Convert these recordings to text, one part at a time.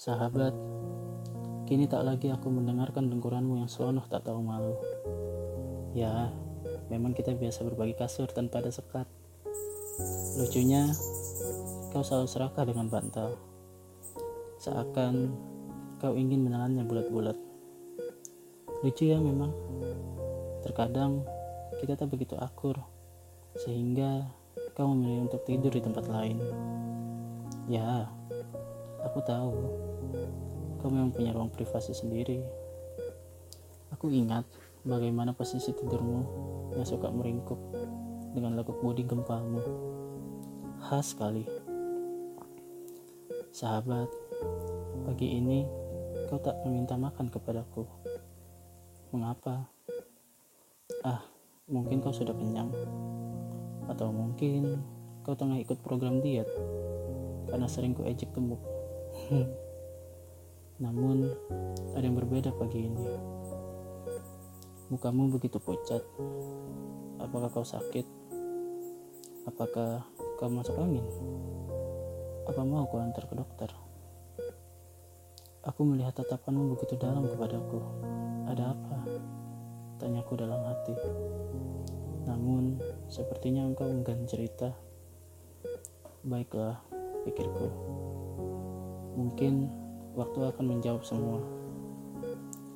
Sahabat, kini tak lagi aku mendengarkan dengkuranmu yang selonoh tak tahu malu. Ya, memang kita biasa berbagi kasur tanpa ada sekat. Lucunya, kau selalu serakah dengan bantal. Seakan kau ingin menelannya bulat-bulat. Lucu ya memang. Terkadang kita tak begitu akur, sehingga kau memilih untuk tidur di tempat lain. Ya, aku tahu kau memang punya ruang privasi sendiri. Aku ingat bagaimana posisi tidurmu yang suka meringkuk dengan lekuk bodi gempamu. Khas sekali. Sahabat, pagi ini kau tak meminta makan kepadaku. Mengapa? Ah, mungkin kau sudah kenyang. Atau mungkin kau tengah ikut program diet karena sering ku ejek gemuk. Namun, ada yang berbeda pagi ini. Mukamu begitu pucat. Apakah kau sakit? Apakah kau masuk angin? Apa mau kau antar ke dokter? Aku melihat tatapanmu begitu dalam kepadaku. Ada apa? Tanyaku dalam hati. Namun, sepertinya engkau enggan cerita. Baiklah, pikirku. Mungkin waktu akan menjawab semua.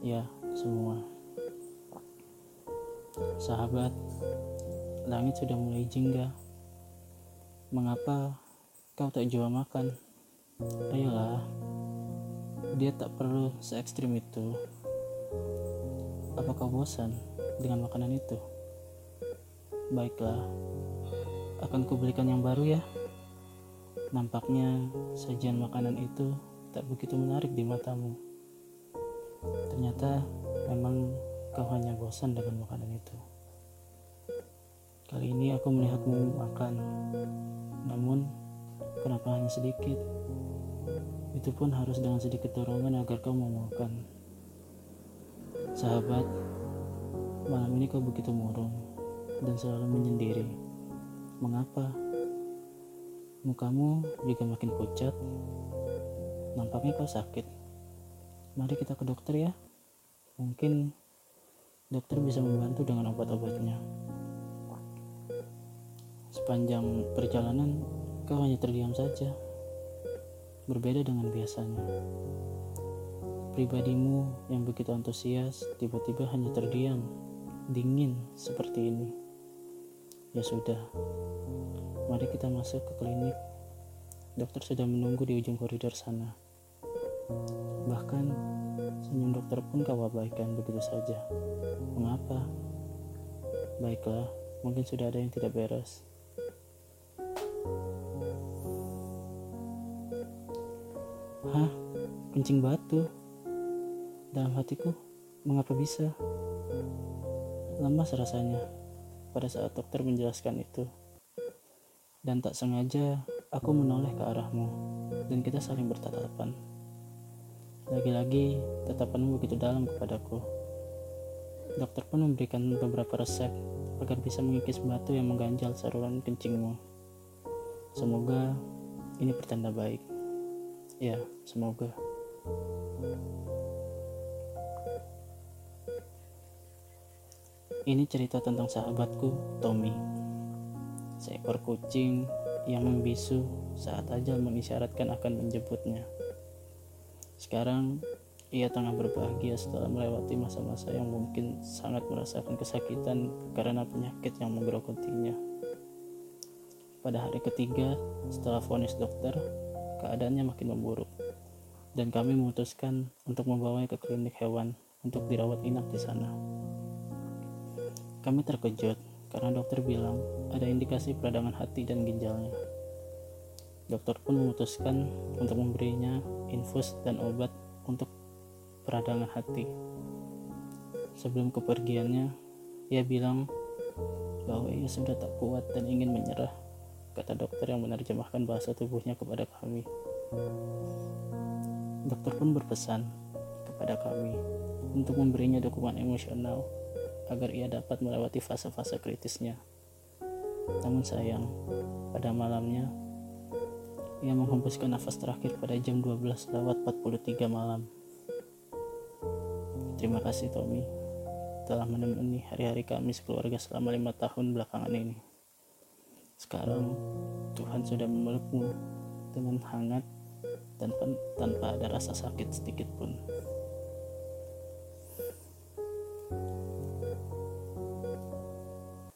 Ya, semua. Sahabat, langit sudah mulai jingga. Mengapa kau tak jual makan? Ayolah, dia tak perlu se ekstrim itu. Apakah bosan dengan makanan itu? Baiklah, akan kubelikan yang baru ya. Nampaknya sajian makanan itu tak begitu menarik di matamu. Ternyata memang kau hanya bosan dengan makanan itu. Kali ini aku melihatmu makan, namun kenapa hanya sedikit? Itu pun harus dengan sedikit dorongan agar kau mau makan. Sahabat, malam ini kau begitu murung dan selalu menyendiri. Mengapa? Mukamu juga makin pucat. Nampaknya kau sakit. Mari kita ke dokter ya. Mungkin dokter bisa membantu dengan obat-obatnya. Sepanjang perjalanan, kau hanya terdiam saja. Berbeda dengan biasanya. Pribadimu yang begitu antusias tiba-tiba hanya terdiam, dingin seperti ini. Ya sudah, mari kita masuk ke klinik. Dokter sudah menunggu di ujung koridor sana. Bahkan senyum dokter pun kau abaikan begitu saja. Mengapa? Baiklah, mungkin sudah ada yang tidak beres. Hah? Kencing batu? Dalam hatiku, mengapa bisa? Lemas rasanya pada saat dokter menjelaskan itu. Dan tak sengaja aku menoleh ke arahmu dan kita saling bertatapan. Lagi-lagi tatapanmu begitu dalam kepadaku. Dokter pun memberikan beberapa resep agar bisa mengikis batu yang mengganjal saluran kencingmu. Semoga ini pertanda baik. Ya, semoga. Ini cerita tentang sahabatku, Tommy. Seekor kucing yang membisu saat ajal mengisyaratkan akan menjemputnya. Sekarang, ia tengah berbahagia setelah melewati masa-masa yang mungkin sangat merasakan kesakitan karena penyakit yang menggerogotinya. Pada hari ketiga, setelah vonis dokter, keadaannya makin memburuk. Dan kami memutuskan untuk membawanya ke klinik hewan untuk dirawat inap di sana. Kami terkejut karena dokter bilang ada indikasi peradangan hati dan ginjalnya. Dokter pun memutuskan untuk memberinya infus dan obat untuk peradangan hati. Sebelum kepergiannya, ia bilang bahwa ia sudah tak kuat dan ingin menyerah, kata dokter yang menerjemahkan bahasa tubuhnya kepada kami. Dokter pun berpesan kepada kami untuk memberinya dukungan emosional agar ia dapat melewati fase-fase kritisnya. Namun sayang, pada malamnya ia menghembuskan nafas terakhir pada jam 12 lewat 43 malam. Terima kasih Tommy telah menemani hari-hari kami sekeluarga selama lima tahun belakangan ini. Sekarang Tuhan sudah memelukmu dengan hangat dan tanpa ada rasa sakit sedikit pun.